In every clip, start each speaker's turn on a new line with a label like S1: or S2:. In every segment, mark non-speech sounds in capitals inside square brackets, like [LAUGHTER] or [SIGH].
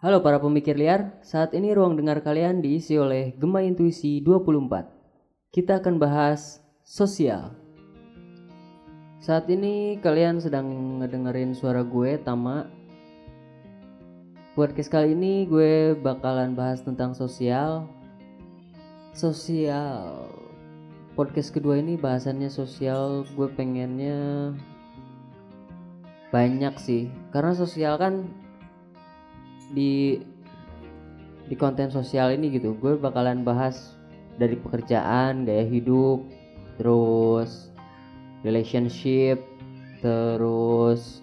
S1: Halo para pemikir liar, saat ini ruang dengar kalian diisi oleh Gema Intuisi 24. Kita akan bahas sosial. Saat ini kalian sedang ngedengerin suara gue, Tama. Podcast kali ini gue bakalan bahas tentang sosial. Sosial. Podcast kedua ini bahasannya sosial, gue pengennya banyak sih. Karena sosial kan di di konten sosial ini gitu. Gue bakalan bahas dari pekerjaan gaya hidup terus relationship terus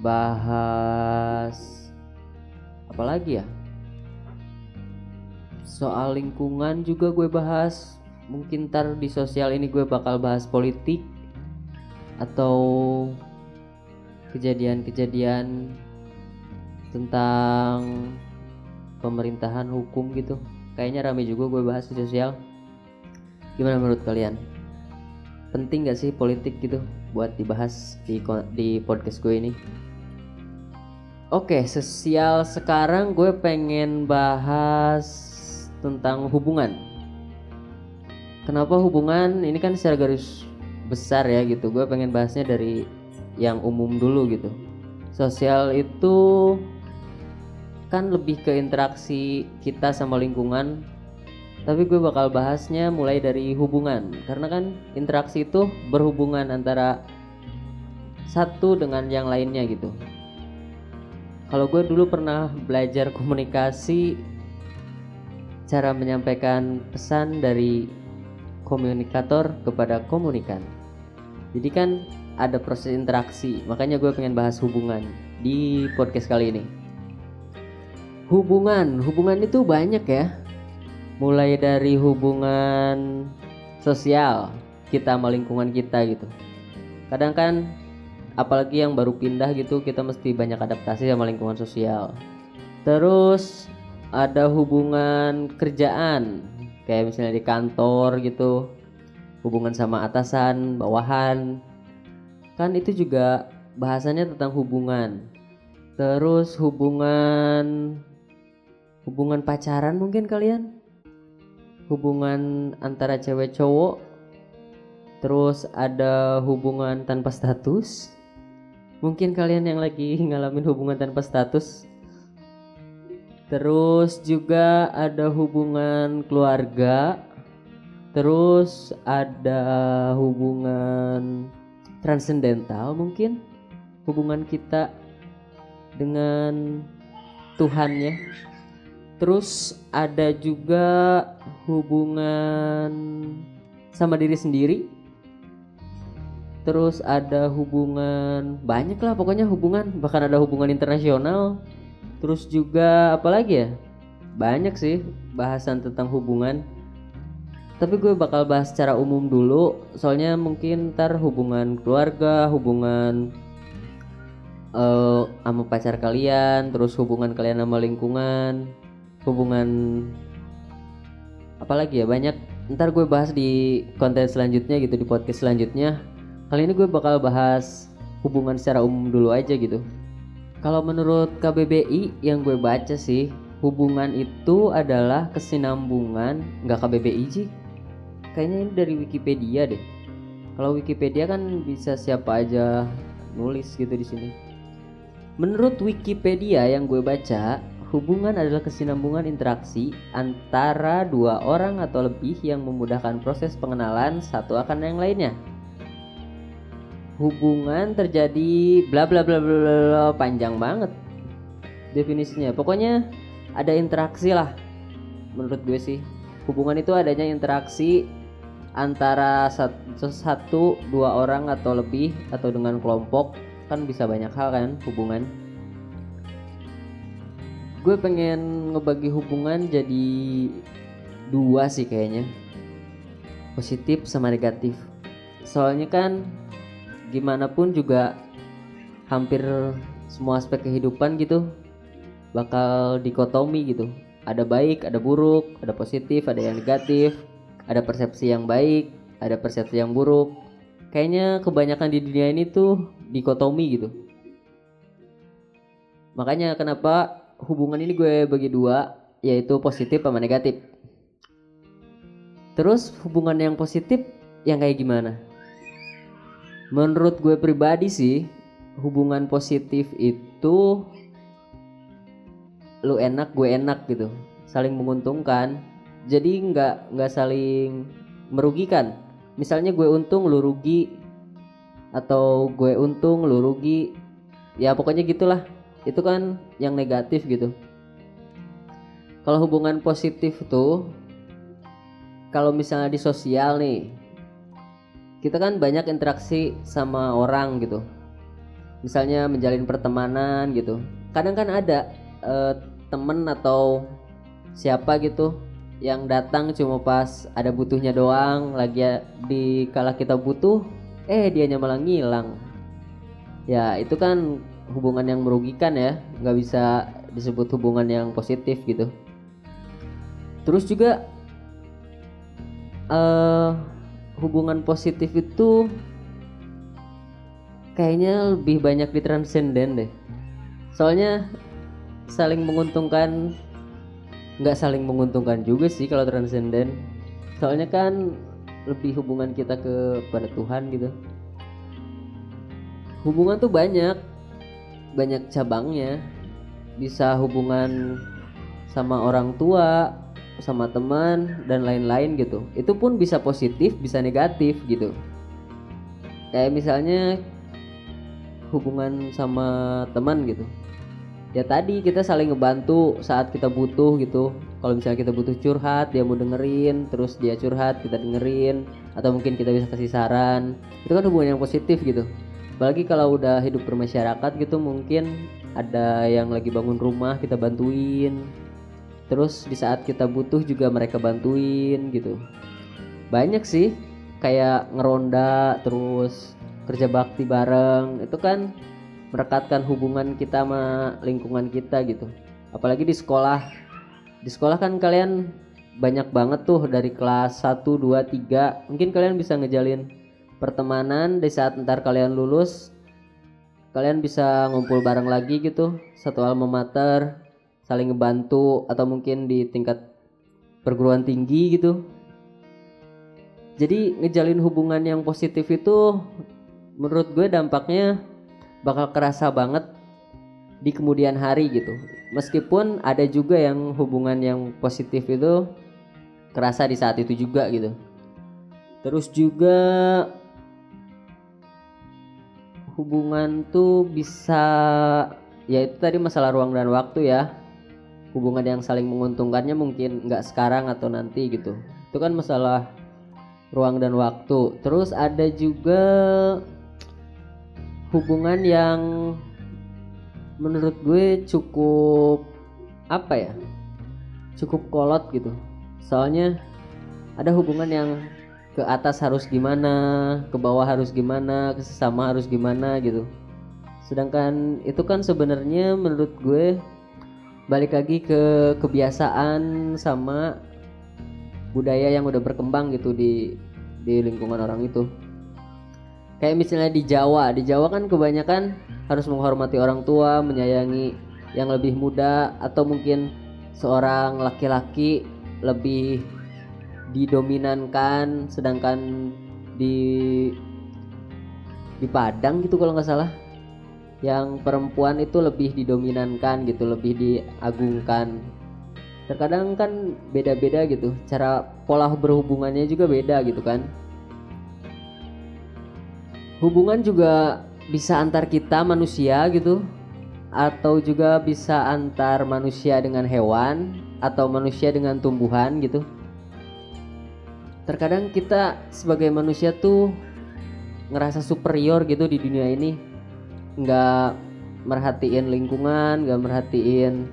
S1: bahas apa lagi ya? Soal lingkungan juga gue bahas. Mungkin ntar di sosial ini gue bakal bahas politik atau kejadian-kejadian tentang pemerintahan hukum gitu. Kayaknya rame juga gue bahas di sosial. Gimana menurut kalian? Penting gak sih politik gitu buat dibahas di di podcast gue ini? Oke sosial sekarang gue pengen bahas tentang hubungan. Kenapa hubungan? Ini kan secara garis besar ya gitu. Gue pengen bahasnya dari yang umum dulu gitu. Sosial itu kan lebih ke interaksi kita sama lingkungan tapi gue bakal bahasnya mulai dari hubungan. Karena kan interaksi itu berhubungan antara satu dengan yang lainnya gitu. Kalau gue dulu pernah belajar komunikasi cara menyampaikan pesan dari komunikator kepada komunikan. Jadi kan ada proses interaksi makanya gue pengen bahas hubungan di podcast kali ini hubungan hubungan itu banyak ya. Mulai dari hubungan sosial kita sama lingkungan kita gitu. Kadang kan apalagi yang baru pindah gitu kita mesti banyak adaptasi sama lingkungan sosial. Terus ada hubungan kerjaan kayak misalnya di kantor gitu. Hubungan sama atasan bawahan. Kan itu juga bahasanya tentang hubungan. Terus hubungan hubungan pacaran mungkin kalian? Hubungan antara cewek cowok? Terus ada hubungan tanpa status? Mungkin kalian yang lagi [LAUGHS] ngalamin hubungan tanpa status? Terus juga ada hubungan keluarga? Terus ada hubungan transendental mungkin? Hubungan kita dengan Tuhan ya Terus ada juga hubungan sama diri sendiri. Terus ada hubungan banyak lah pokoknya hubungan bahkan ada hubungan internasional. Terus juga apa lagi ya? Banyak sih bahasan tentang hubungan. Tapi gue bakal bahas secara umum dulu soalnya mungkin ntar hubungan keluarga, hubungan uh, sama pacar kalian, terus hubungan kalian sama lingkungan, hubungan apalagi ya banyak ntar gue bahas di konten selanjutnya gitu di podcast selanjutnya. Kali ini gue bakal bahas hubungan secara umum dulu aja gitu. Kalau menurut KBBI yang gue baca sih hubungan itu adalah kesinambungan nggak KBBI sih. Kayaknya ini dari Wikipedia deh. Kalau Wikipedia kan bisa siapa aja nulis gitu di sini. Menurut Wikipedia yang gue baca Hubungan adalah kesinambungan interaksi antara dua orang atau lebih yang memudahkan proses pengenalan satu akan yang lainnya. Hubungan terjadi bla bla bla bla, bla panjang banget definisinya. Pokoknya ada interaksi lah menurut gue sih. Hubungan itu adanya interaksi antara satu, satu dua orang atau lebih atau dengan kelompok kan bisa banyak hal kan hubungan gue pengen ngebagi hubungan jadi dua sih kayaknya. Positif sama negatif. Soalnya kan gimana pun juga hampir semua aspek kehidupan gitu bakal dikotomi gitu. Ada baik ada buruk ada positif ada yang negatif ada persepsi yang baik ada persepsi yang buruk. Kayaknya kebanyakan di dunia ini tuh dikotomi gitu. Makanya kenapa hubungan ini gue bagi dua yaitu positif sama negatif. Terus hubungan yang positif yang kayak gimana? Menurut gue pribadi sih hubungan positif itu lu enak gue enak gitu. Saling menguntungkan. Jadi nggak nggak saling merugikan. Misalnya gue untung lu rugi. Atau gue untung lu rugi. Ya pokoknya gitulah itu kan yang negatif gitu. Kalau hubungan positif tuh kalau misalnya di sosial nih kita kan banyak interaksi sama orang gitu. Misalnya menjalin pertemanan gitu. Kadang kan ada uh, temen atau siapa gitu yang datang cuma pas ada butuhnya doang lagi di kala kita butuh eh dia malah ngilang. Ya itu kan hubungan yang merugikan ya. Nggak bisa disebut hubungan yang positif gitu. Terus juga uh, hubungan positif itu kayaknya lebih banyak di transenden deh. Soalnya saling menguntungkan nggak saling menguntungkan juga sih kalau transenden. Soalnya kan lebih hubungan kita ke pada Tuhan gitu. Hubungan tuh banyak banyak cabangnya. Bisa hubungan sama orang tua sama teman dan lain-lain gitu. Itu pun bisa positif bisa negatif gitu. Kayak misalnya hubungan sama teman gitu. Ya tadi kita saling ngebantu saat kita butuh gitu. Kalau misalnya kita butuh curhat dia mau dengerin terus dia curhat kita dengerin atau mungkin kita bisa kasih saran. Itu kan hubungan yang positif gitu apalagi kalau udah hidup bermasyarakat gitu mungkin ada yang lagi bangun rumah kita bantuin. Terus di saat kita butuh juga mereka bantuin gitu. Banyak sih kayak ngeronda terus kerja bakti bareng. Itu kan merekatkan hubungan kita sama lingkungan kita gitu. Apalagi di sekolah. Di sekolah kan kalian banyak banget tuh dari kelas 1, 2, 3 mungkin kalian bisa ngejalin pertemanan di saat ntar kalian lulus kalian bisa ngumpul bareng lagi gitu satu alma mater saling ngebantu atau mungkin di tingkat perguruan tinggi gitu. Jadi ngejalin hubungan yang positif itu menurut gue dampaknya bakal kerasa banget di kemudian hari gitu. Meskipun ada juga yang hubungan yang positif itu kerasa di saat itu juga gitu. Terus juga hubungan tuh bisa ya itu tadi masalah ruang dan waktu ya. Hubungan yang saling menguntungkannya mungkin nggak sekarang atau nanti gitu. Itu kan masalah ruang dan waktu. Terus ada juga hubungan yang menurut gue cukup apa ya cukup kolot gitu. Soalnya ada hubungan yang ke atas harus gimana ke bawah harus gimana ke sesama harus gimana gitu. Sedangkan itu kan sebenarnya menurut gue balik lagi ke kebiasaan sama budaya yang udah berkembang gitu di di lingkungan orang itu. Kayak misalnya di Jawa di Jawa kan kebanyakan harus menghormati orang tua menyayangi yang lebih muda atau mungkin seorang laki-laki lebih didominankan sedangkan di di Padang gitu kalau nggak salah. Yang perempuan itu lebih didominankan gitu lebih diagungkan. Terkadang kan beda-beda gitu cara pola berhubungannya juga beda gitu kan. Hubungan juga bisa antar kita manusia gitu atau juga bisa antar manusia dengan hewan atau manusia dengan tumbuhan gitu terkadang kita sebagai manusia tuh ngerasa superior gitu di dunia ini. Nggak merhatiin lingkungan nggak merhatiin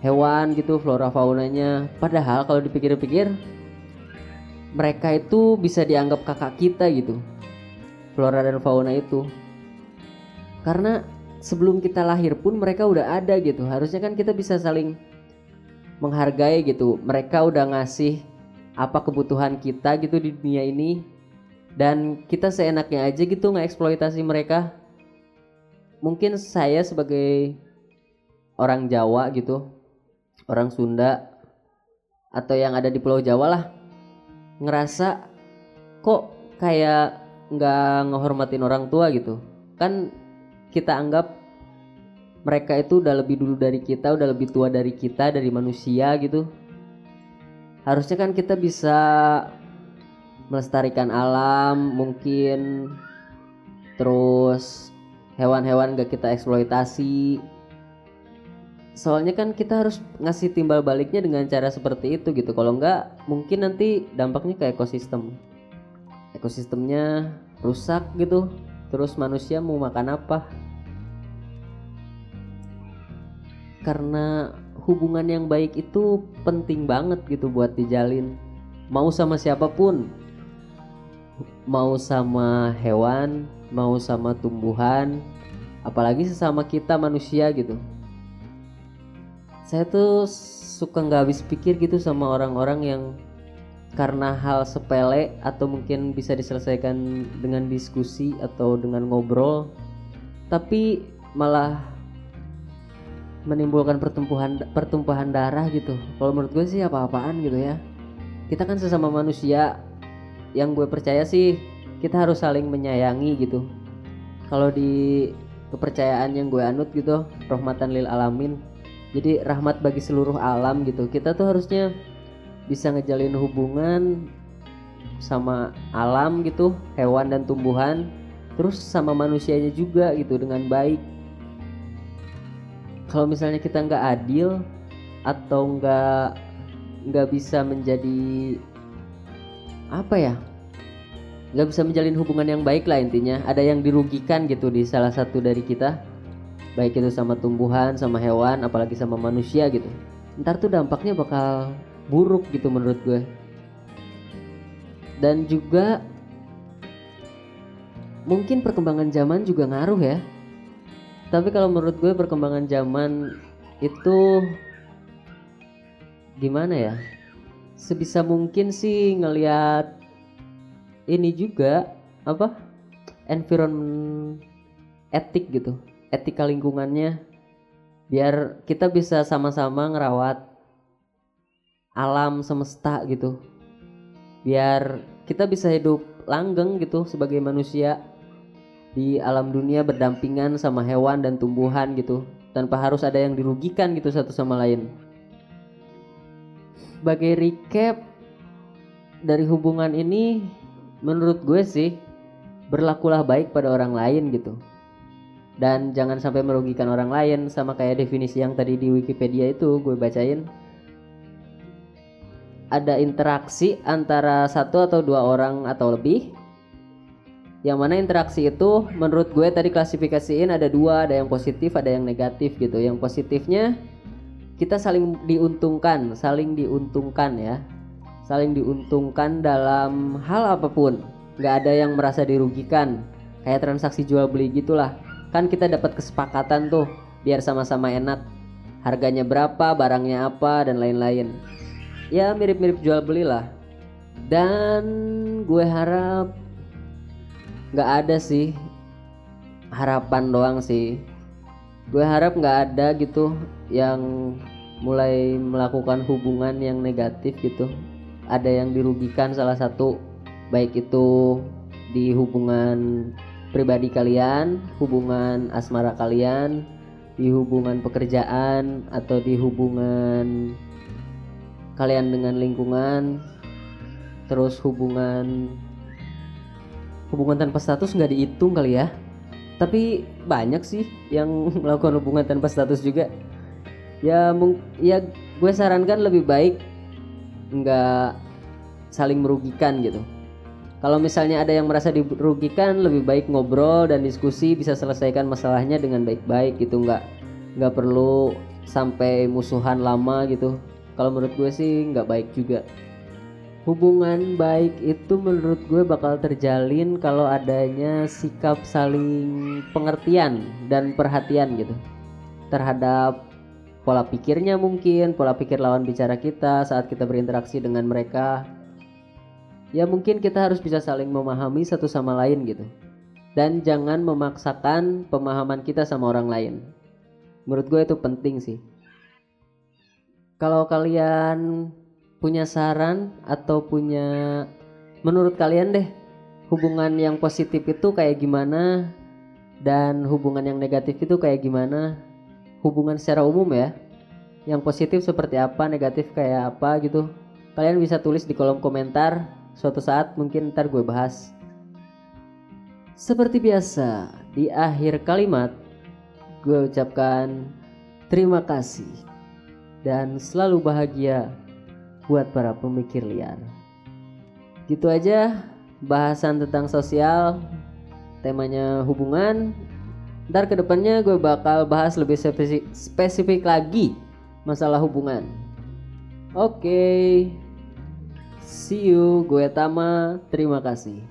S1: hewan gitu flora faunanya. Padahal kalau dipikir-pikir mereka itu bisa dianggap kakak kita gitu. Flora dan fauna itu. Karena sebelum kita lahir pun mereka udah ada gitu. Harusnya kan kita bisa saling menghargai gitu. Mereka udah ngasih apa kebutuhan kita gitu di dunia ini. Dan kita seenaknya aja gitu eksploitasi mereka. Mungkin saya sebagai orang Jawa gitu orang Sunda atau yang ada di Pulau Jawa lah ngerasa kok kayak nggak ngehormatin orang tua gitu. Kan kita anggap mereka itu udah lebih dulu dari kita udah lebih tua dari kita dari manusia gitu harusnya kan kita bisa melestarikan alam mungkin terus hewan-hewan gak kita eksploitasi. Soalnya kan kita harus ngasih timbal baliknya dengan cara seperti itu gitu. Kalau enggak mungkin nanti dampaknya ke ekosistem. Ekosistemnya rusak gitu. Terus manusia mau makan apa? Karena hubungan yang baik itu penting banget gitu buat dijalin. Mau sama siapa pun. Mau sama hewan mau sama tumbuhan apalagi sesama kita manusia gitu. Saya tuh suka nggak habis pikir gitu sama orang-orang yang karena hal sepele atau mungkin bisa diselesaikan dengan diskusi atau dengan ngobrol tapi malah menimbulkan pertumbuhan pertumpahan darah gitu. Kalau menurut gue sih apa-apaan gitu ya. Kita kan sesama manusia. Yang gue percaya sih kita harus saling menyayangi gitu. Kalau di kepercayaan yang gue anut gitu rahmatan lil alamin. Jadi rahmat bagi seluruh alam gitu. Kita tuh harusnya bisa ngejalin hubungan sama alam gitu hewan dan tumbuhan. Terus sama manusianya juga gitu dengan baik kalau misalnya kita nggak adil atau nggak nggak bisa menjadi apa ya? Nggak bisa menjalin hubungan yang baik lah intinya. Ada yang dirugikan gitu di salah satu dari kita. Baik itu sama tumbuhan sama hewan apalagi sama manusia gitu. Ntar tuh dampaknya bakal buruk gitu menurut gue. Dan juga mungkin perkembangan zaman juga ngaruh ya tapi kalau menurut gue perkembangan zaman itu gimana ya? Sebisa mungkin sih ngelihat ini juga apa? Environment etik gitu etika lingkungannya. Biar kita bisa sama-sama ngerawat alam semesta gitu. Biar kita bisa hidup langgeng gitu sebagai manusia di alam dunia berdampingan sama hewan dan tumbuhan gitu tanpa harus ada yang dirugikan gitu satu sama lain. Sebagai recap dari hubungan ini menurut gue sih berlakulah baik pada orang lain gitu. Dan jangan sampai merugikan orang lain sama kayak definisi yang tadi di Wikipedia itu gue bacain. Ada interaksi antara satu atau dua orang atau lebih yang mana interaksi itu menurut gue tadi klasifikasiin ada dua ada yang positif ada yang negatif gitu. Yang positifnya kita saling diuntungkan saling diuntungkan ya. Saling diuntungkan dalam hal apa pun. Nggak ada yang merasa dirugikan. Kayak transaksi jual beli gitulah. Kan kita dapat kesepakatan tuh biar sama-sama enak. Harganya berapa barangnya apa dan lain-lain. Ya mirip-mirip jual beli lah. Dan gue harap nggak ada sih. Harapan doang sih. Gue harap nggak ada gitu yang mulai melakukan hubungan yang negatif gitu. Ada yang dirugikan salah satu baik itu di hubungan pribadi kalian, hubungan asmara kalian, di hubungan pekerjaan atau di hubungan kalian dengan lingkungan, terus hubungan hubungan tanpa status nggak dihitung kali ya. Tapi banyak sih yang [LAUGHS] melakukan hubungan tanpa status juga. Ya, ya gue sarankan lebih baik nggak saling merugikan gitu kalau misalnya ada yang merasa dirugikan, lebih baik ngobrol dan diskusi bisa selesaikan masalahnya dengan baik-baik gitu, nggak nggak perlu sampai musuhan lama gitu. Kalau menurut gue sih nggak baik juga. Hubungan baik itu menurut gue bakal terjalin kalau adanya sikap saling pengertian dan perhatian gitu. Terhadap pola pikirnya mungkin, pola pikir lawan bicara kita saat kita berinteraksi dengan mereka. Ya mungkin kita harus bisa saling memahami satu sama lain gitu. Dan jangan memaksakan pemahaman kita sama orang lain. Menurut gue itu penting sih. Kalau kalian punya saran atau punya menurut kalian deh hubungan yang positif itu kayak gimana? Dan hubungan yang negatif itu kayak gimana? Hubungan secara umum ya. Yang positif seperti apa negatif kayak apa gitu. Kalian bisa tulis di kolom komentar. Suatu saat mungkin ntar gue bahas. Seperti biasa di akhir kalimat gue ucapkan terima kasih dan selalu bahagia buat para pemikir liar. Gitu aja bahasan tentang sosial temanya hubungan. Ntar ke depannya gue bakal bahas lebih spesifik, lagi masalah hubungan. Oke. Okay. see you gue Tama. Terima kasih